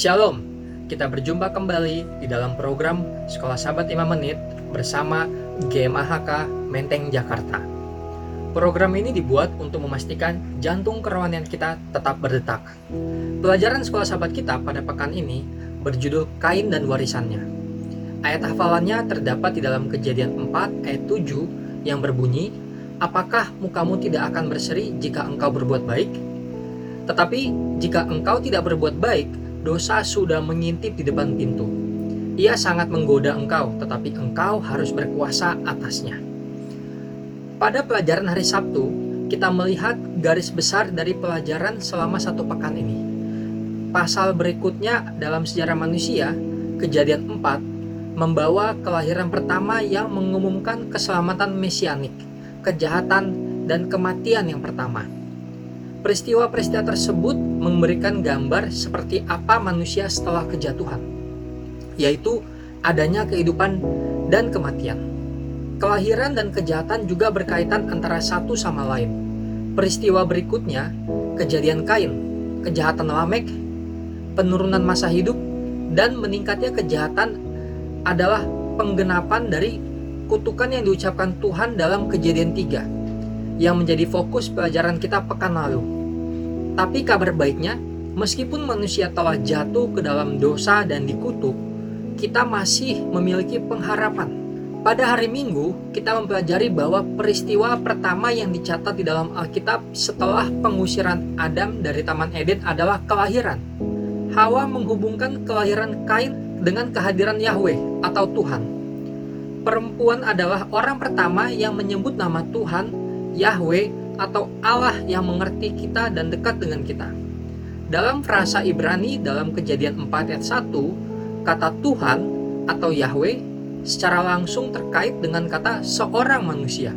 Shalom, kita berjumpa kembali di dalam program Sekolah Sahabat 5 Menit bersama GMAHK Menteng Jakarta. Program ini dibuat untuk memastikan jantung kerohanian kita tetap berdetak. Pelajaran Sekolah Sahabat kita pada pekan ini berjudul Kain dan Warisannya. Ayat hafalannya terdapat di dalam kejadian 4 ayat 7 yang berbunyi, Apakah mukamu tidak akan berseri jika engkau berbuat baik? Tetapi jika engkau tidak berbuat baik, dosa sudah mengintip di depan pintu. Ia sangat menggoda engkau, tetapi engkau harus berkuasa atasnya. Pada pelajaran hari Sabtu, kita melihat garis besar dari pelajaran selama satu pekan ini. Pasal berikutnya dalam sejarah manusia, kejadian 4, membawa kelahiran pertama yang mengumumkan keselamatan mesianik, kejahatan, dan kematian yang pertama. Peristiwa-peristiwa tersebut memberikan gambar seperti apa manusia setelah kejatuhan, yaitu adanya kehidupan dan kematian. Kelahiran dan kejahatan juga berkaitan antara satu sama lain. Peristiwa berikutnya, kejadian Kain, kejahatan Lamek, penurunan masa hidup, dan meningkatnya kejahatan adalah penggenapan dari kutukan yang diucapkan Tuhan dalam kejadian 3 yang menjadi fokus pelajaran kita pekan lalu. Tapi kabar baiknya, meskipun manusia telah jatuh ke dalam dosa dan dikutuk, kita masih memiliki pengharapan. Pada hari Minggu, kita mempelajari bahwa peristiwa pertama yang dicatat di dalam Alkitab setelah pengusiran Adam dari Taman Eden adalah kelahiran. Hawa menghubungkan kelahiran Kain dengan kehadiran Yahweh atau Tuhan. Perempuan adalah orang pertama yang menyebut nama Tuhan Yahweh atau Allah yang mengerti kita dan dekat dengan kita. Dalam frasa Ibrani dalam kejadian 4 ayat 1, kata Tuhan atau Yahweh secara langsung terkait dengan kata seorang manusia.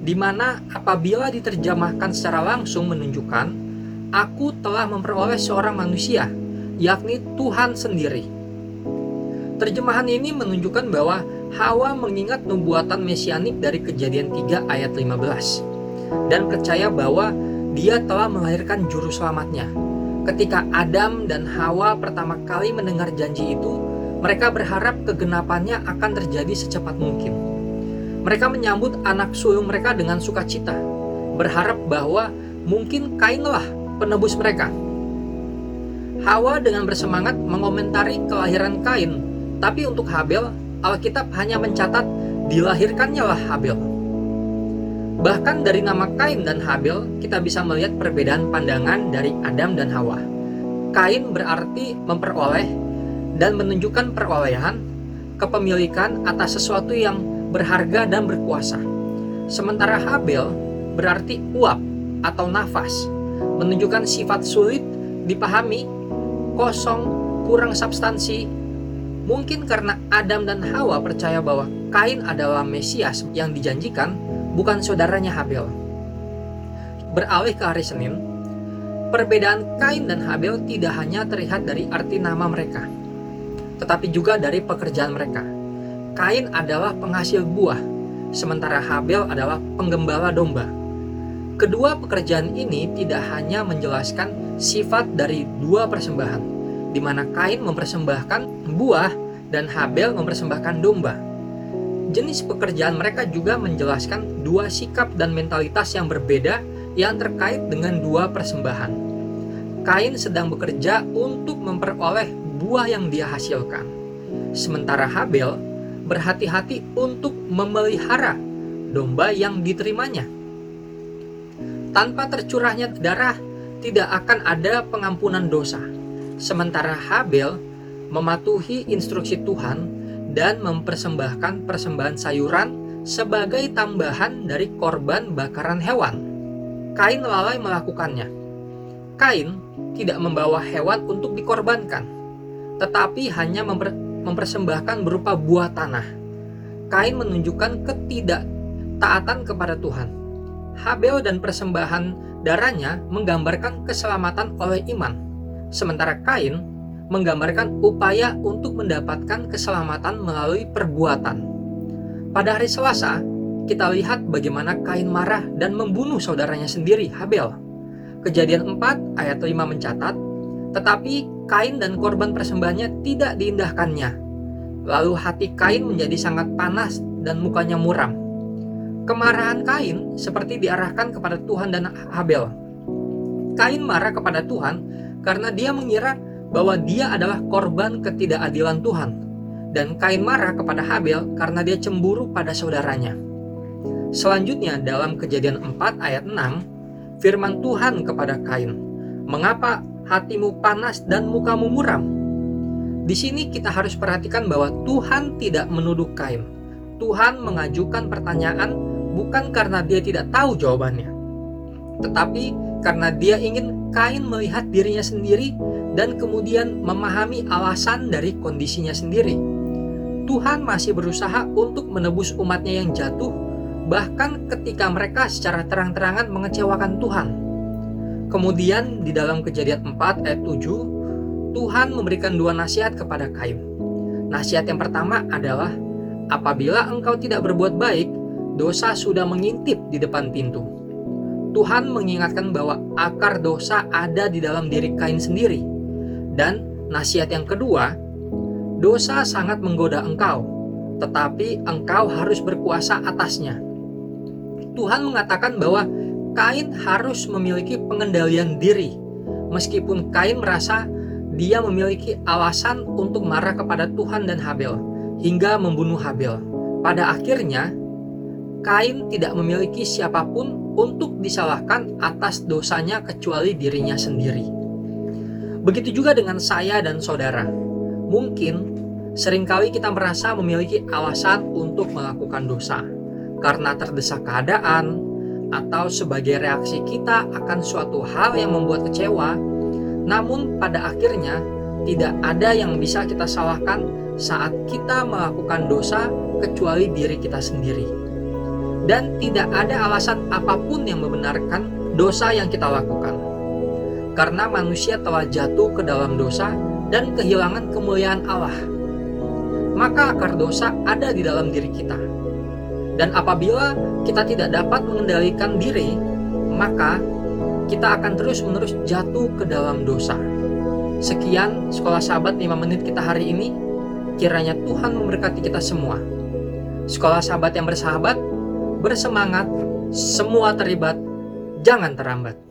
Di mana apabila diterjemahkan secara langsung menunjukkan aku telah memperoleh seorang manusia, yakni Tuhan sendiri. Terjemahan ini menunjukkan bahwa Hawa mengingat nubuatan mesianik dari kejadian 3 ayat 15 dan percaya bahwa dia telah melahirkan juru selamatnya. Ketika Adam dan Hawa pertama kali mendengar janji itu, mereka berharap kegenapannya akan terjadi secepat mungkin. Mereka menyambut anak sulung mereka dengan sukacita, berharap bahwa mungkin Kainlah penebus mereka. Hawa dengan bersemangat mengomentari kelahiran Kain, tapi untuk Habel Alkitab hanya mencatat dilahirkannya lah Habel. Bahkan dari nama Kain dan Habel, kita bisa melihat perbedaan pandangan dari Adam dan Hawa. Kain berarti memperoleh dan menunjukkan perolehan, kepemilikan atas sesuatu yang berharga dan berkuasa. Sementara Habel berarti uap atau nafas, menunjukkan sifat sulit dipahami, kosong, kurang substansi, Mungkin karena Adam dan Hawa percaya bahwa Kain adalah Mesias yang dijanjikan, bukan saudaranya Habel. Beralih ke hari Senin, perbedaan Kain dan Habel tidak hanya terlihat dari arti nama mereka, tetapi juga dari pekerjaan mereka. Kain adalah penghasil buah, sementara Habel adalah penggembala domba. Kedua pekerjaan ini tidak hanya menjelaskan sifat dari dua persembahan, di mana Kain mempersembahkan buah dan Habel mempersembahkan domba. Jenis pekerjaan mereka juga menjelaskan dua sikap dan mentalitas yang berbeda yang terkait dengan dua persembahan. Kain sedang bekerja untuk memperoleh buah yang dia hasilkan, sementara Habel berhati-hati untuk memelihara domba yang diterimanya. Tanpa tercurahnya darah, tidak akan ada pengampunan dosa Sementara Habel mematuhi instruksi Tuhan dan mempersembahkan persembahan sayuran sebagai tambahan dari korban bakaran hewan. Kain lalai melakukannya. Kain tidak membawa hewan untuk dikorbankan, tetapi hanya memper mempersembahkan berupa buah tanah. Kain menunjukkan ketidaktaatan kepada Tuhan. Habel dan persembahan darahnya menggambarkan keselamatan oleh iman Sementara Kain menggambarkan upaya untuk mendapatkan keselamatan melalui perbuatan. Pada hari Selasa, kita lihat bagaimana Kain marah dan membunuh saudaranya sendiri, Habel. Kejadian 4 ayat 5 mencatat, tetapi Kain dan korban persembahannya tidak diindahkannya. Lalu hati Kain menjadi sangat panas dan mukanya muram. Kemarahan Kain seperti diarahkan kepada Tuhan dan Habel. Kain marah kepada Tuhan karena dia mengira bahwa dia adalah korban ketidakadilan Tuhan. Dan Kain marah kepada Habel karena dia cemburu pada saudaranya. Selanjutnya dalam kejadian 4 ayat 6, firman Tuhan kepada Kain, Mengapa hatimu panas dan mukamu muram. Di sini kita harus perhatikan bahwa Tuhan tidak menuduh Kain. Tuhan mengajukan pertanyaan bukan karena dia tidak tahu jawabannya, tetapi karena dia ingin Kain melihat dirinya sendiri dan kemudian memahami alasan dari kondisinya sendiri. Tuhan masih berusaha untuk menebus umatnya yang jatuh, bahkan ketika mereka secara terang-terangan mengecewakan Tuhan. Kemudian di dalam kejadian 4 ayat 7, Tuhan memberikan dua nasihat kepada Kain. Nasihat yang pertama adalah, apabila engkau tidak berbuat baik, dosa sudah mengintip di depan pintu. Tuhan mengingatkan bahwa akar dosa ada di dalam diri Kain sendiri. Dan nasihat yang kedua, dosa sangat menggoda engkau, tetapi engkau harus berkuasa atasnya. Tuhan mengatakan bahwa Kain harus memiliki pengendalian diri, meskipun Kain merasa dia memiliki alasan untuk marah kepada Tuhan dan Habel, hingga membunuh Habel. Pada akhirnya, Kain tidak memiliki siapa pun untuk disalahkan atas dosanya kecuali dirinya sendiri. Begitu juga dengan saya dan saudara. Mungkin sering kali kita merasa memiliki alasan untuk melakukan dosa karena terdesak keadaan, atau sebagai reaksi kita akan suatu hal yang membuat kecewa, namun pada akhirnya tidak ada yang bisa kita salahkan saat kita melakukan dosa kecuali diri kita sendiri. Dan tidak ada alasan apa pun yang membenarkan dosa yang kita lakukan. Karena manusia telah jatuh ke dalam dosa dan kehilangan kemuliaan Allah. Maka akar dosa ada di dalam diri kita dan apabila kita tidak dapat mengendalikan diri, maka kita akan terus-menerus jatuh ke dalam dosa. Sekian sekolah sahabat 5 menit kita hari ini. Kiranya Tuhan memberkati kita semua. Sekolah sahabat yang bersahabat, bersemangat, semua terlibat, jangan terlambat.